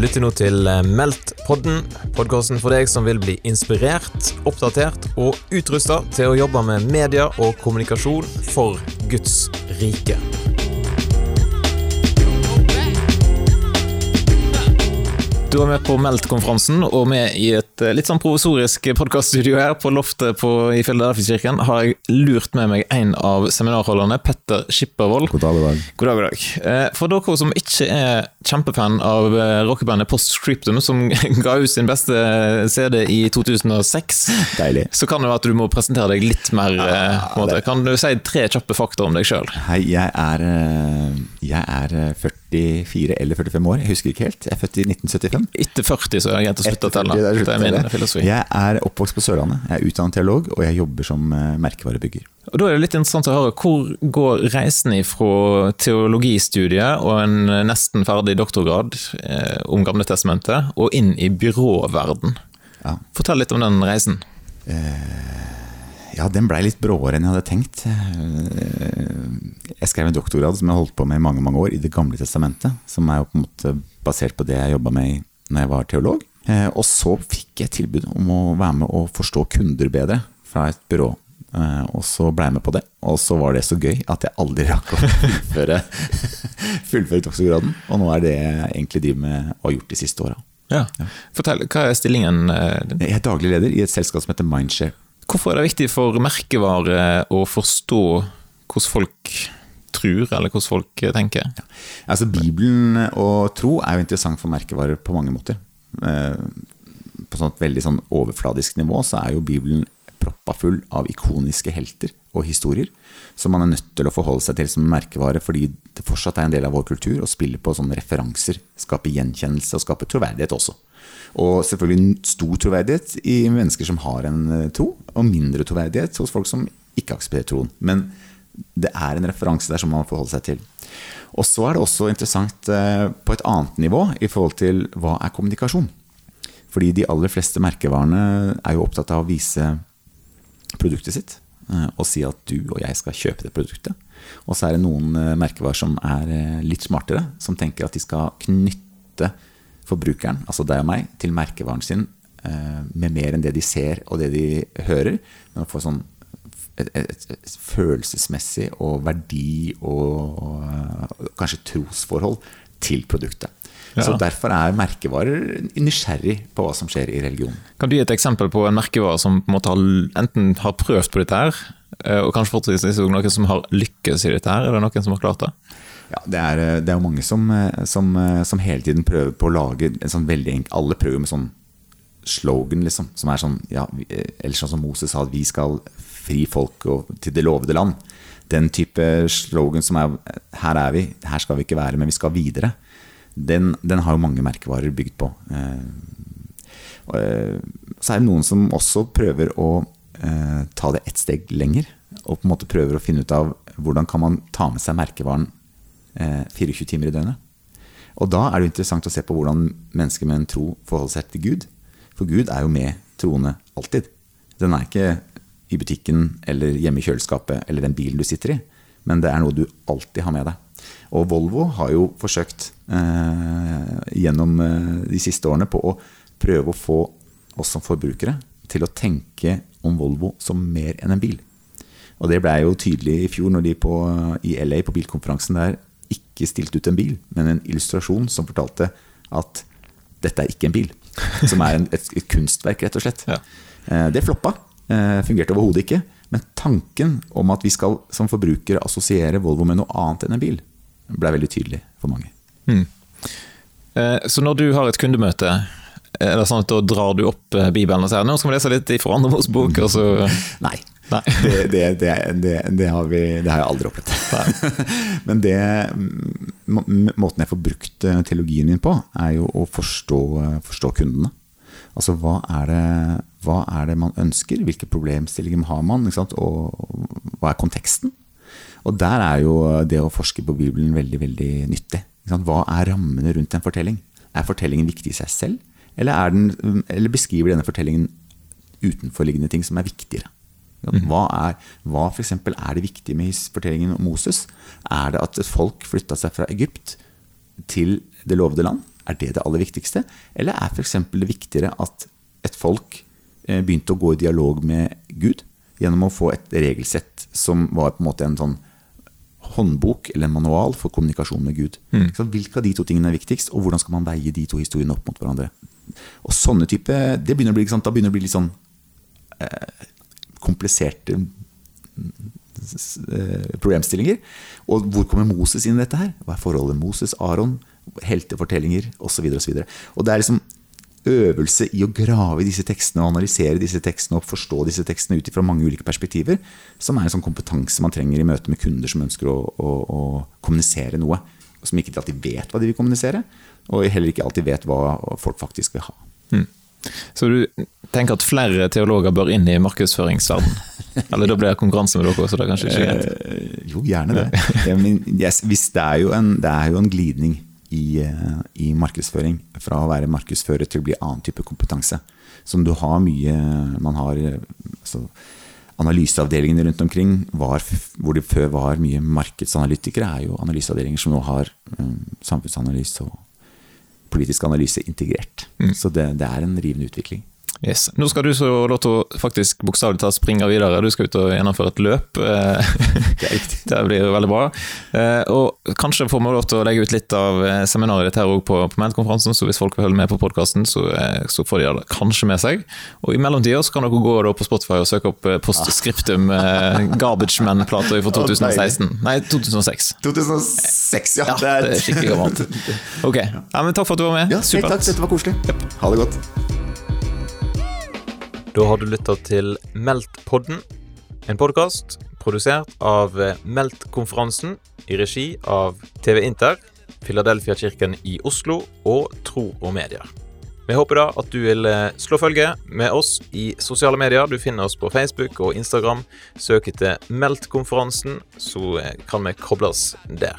Du lytter nå til eh, Meldt-podden, podkasten for deg som vil bli inspirert, oppdatert og utrusta til å jobbe med media og kommunikasjon for Guds rike. Du er med på Meldt-konferansen, og med i et eh, litt sånn provisorisk podkaststudio her på loftet på, i Filadelfia-kirken har jeg lurt med meg en av seminarholderne, Petter Skippervold. God dag, god dag. God dag, god dag. Eh, For dere som ikke er kjempefan av rockebandet Post Scriptum, som ga ut sin beste CD i 2006, Deilig. så kan det være at du må presentere deg litt mer. Ja. Kan du si tre kjappe fakta om deg sjøl? Hei, jeg er, eh, jeg er eh, 44 eller 45 år, jeg husker ikke helt. Jeg er født i 1975. Etter 40 så er det greit å slutte å telle. det er Det er min filosofi. Jeg er oppvokst på Sørlandet. Jeg er utdannet teolog, og jeg jobber som eh, merkevarebygger. Og Da er det litt interessant å høre hvor går reisen ifra teologistudiet og en eh, nesten ferdig doktorgrad eh, om Gamle testamentet, og inn i byråverden. Ja. Fortell litt om den reisen. Ja, den blei litt bråere enn jeg hadde tenkt. Jeg skrev en doktorgrad som jeg holdt på med i mange mange år, i Det gamle testamentet. Som er jo på en måte basert på det jeg jobba med når jeg var teolog. Eh, Og så fikk jeg tilbud om å være med og forstå kunder bedre fra et byrå. Eh, Og så ble jeg med på det, og så var det så gøy at jeg aldri rakk å fullføre, fullføre doktorgraden. Og nå er det jeg egentlig driver med og har gjort de siste åra. Ja. Fortell, Hva er stillingen eh, din? Jeg er daglig leder i et selskap som heter Mindshare. Hvorfor er det viktig for merkevare å forstå hvordan folk tror, eller hvordan folk tenker? tenker? Altså Bibelen og tro er jo interessant for merkevarer på mange måter. Eh, På sånn et veldig sånn overfladisk nivå så er jo Bibelen proppa full av ikoniske helter og historier som man er nødt til å forholde seg til som merkevare, fordi det fortsatt er en del av vår kultur å spille på sånne referanser, skape gjenkjennelse og skape troverdighet også. Og selvfølgelig stor troverdighet i mennesker som har en eh, tro, og mindre troverdighet hos folk som ikke aksepterer troen. Men det er en referanse der som man må forholde seg til. Og så er det også interessant eh, på et annet nivå i forhold til hva er kommunikasjon. Fordi de aller fleste merkevarene er jo opptatt av å vise produktet sitt eh, og si at du og jeg skal kjøpe det produktet. Og så er det noen merkevarer som er litt smartere, som tenker at de skal knytte forbrukeren, altså deg og meg, til merkevaren sin eh, med mer enn det de ser og det de hører. Men å få sånn et, et, et følelsesmessig og verdi og og kanskje trosforhold til produktet. Ja. Så Derfor er merkevarer nysgjerrig på hva som skjer i religionen. Kan du gi et eksempel på en merkevare som en har, enten har prøvd på dette her, eh, og kanskje fortsatt noen som har lykkes i dette her? Er det noen som har klart det? Ja, det er, eh, det er jo mange som, eh, som, eh, som hele tiden prøver på å lage en sånn veldig enkel Alle prøver med sånn slogan, liksom. Som er sånn ja, Eller sånn som Moses sa, at vi skal fri folk til det lovede land. Den type slogan som er Her er vi, her skal vi ikke være, men vi skal videre. Den, den har jo mange merkevarer bygd på. Så er det noen som også prøver å ta det ett steg lenger. Og på en måte prøver å finne ut av hvordan kan man ta med seg merkevaren 24 timer i døgnet. Og da er det interessant å se på hvordan mennesker med en tro forholder seg til Gud. For Gud er jo med troende alltid. Den er ikke i butikken eller hjemme i kjøleskapet eller den bilen du sitter i, men det er noe du alltid har med deg. Og Volvo har jo forsøkt eh, gjennom eh, de siste årene på å prøve å få oss som forbrukere til å tenke om Volvo som mer enn en bil. Og det blei jo tydelig i fjor når de på, i LA på bilkonferansen der ikke stilte ut en bil, men en illustrasjon som fortalte at dette er ikke en bil. Som er en, et, et kunstverk, rett og slett. Ja. Eh, Det floppa. Eh, Fungerte overhodet ikke. Men tanken om at vi skal som forbrukere assosiere Volvo med noe annet enn en bil, ble veldig tydelig for mange. Eh, Så når du har et kundemøte, er det sånn at da drar du opp Bibelen og sier nå skal vi lese litt fra andre Mos bok, og så Nei. Det, det, det, det, har vi, det har jeg aldri opplevd. Men det, må- måten jeg får brukt eh, teologien min på, er jo å forstå, eh, forstå kundene. Altså hva er, det, hva er det man ønsker? Hvilke problemstillinger har man? Ikke sant? Og hva er konteksten? Og der er jo det å forske på Bibelen veldig veldig nyttig. Ikke sant? Hva er rammene rundt en fortelling? Er fortellingen viktig i seg selv, eller, er den, eller beskriver denne fortellingen utenforliggende ting som er viktigere? Hva er, hva for eksempel er det viktige med fortellingen om Moses? Er det at et folk flytta seg fra Egypt til det lovede land? Er det det aller viktigste? Eller er f.eks. det viktigere at et folk eh, begynte å gå i dialog med Gud gjennom å få et regelsett som var på en måte en sånn håndbok eller en manual for kommunikasjon med Gud. Mm. hvilke av de to tingene er viktigst, og hvordan skal man veie de to historiene opp mot hverandre? Og sånne type, det begynner å bli, Da begynner det å bli litt sånn eh, kompliserte eh, problemstillinger. Og hvor kommer Moses inn i dette her? Hva er forholdet Moses, Aron, heltefortellinger osv. Og, så videre. og det er liksom øvelse i å grave i disse tekstene og analysere disse tekstene og forstå disse tekstene ut fra mange ulike perspektiver, som er en sånn kompetanse man trenger i møte med kunder som ønsker å, å, å kommunisere noe. og Som ikke alltid vet hva de vil kommunisere, og heller ikke alltid vet hva folk faktisk vil ha. Så du tenker at flere teologer bør inn i markedsføringsverdenen? Eller da blir det konkurranse med dere, så det er kanskje ikke greit? Eh, jo, gjerne det. Men yes, det, er jo en, det er jo en glidning i, eh, i markedsføring fra å være markedsfører til å bli annen type kompetanse. Som du har mye Man har eh, altså, Analyseavdelingene rundt omkring, var, hvor det før var mye markedsanalytikere, er jo analyseavdelinger som nå har um, samfunnsanalyse og politisk analyse integrert. Så det, det er en rivende utvikling. Yes. Nå skal du så å faktisk bokstavelig talt springe videre. Du skal ut og gjennomføre et løp. eh, Det blir veldig bra. Eh, Og kanskje får vi lov til å legge ut litt av eh, seminaret ditt her òg på, på Meltkonferansen, så hvis folk vil følge med på podkasten, så, så får de det kanskje med seg. Og i mellomtida kan dere gå på Spotify og søke opp Postscriptum eh, Garbage Men-plata fra 2016. Nei, 2006. 2006, ja. Ja, det er skikkelig gammelt. Ok, ja, men Takk for at du var med. Ja, Supert. takk. Dette var koselig. Ha det godt. Da har du lytta til Meltpodden, en podkast produsert av Meltkonferansen i regi av TV Inter, Filadelfia-kirken i Oslo og Tro og Medier. Vi håper da at du vil eh, slå følge med oss i sosiale medier. Du finner oss på Facebook og Instagram. Søk etter Meltkonferansen, så eh, kan vi kobles der.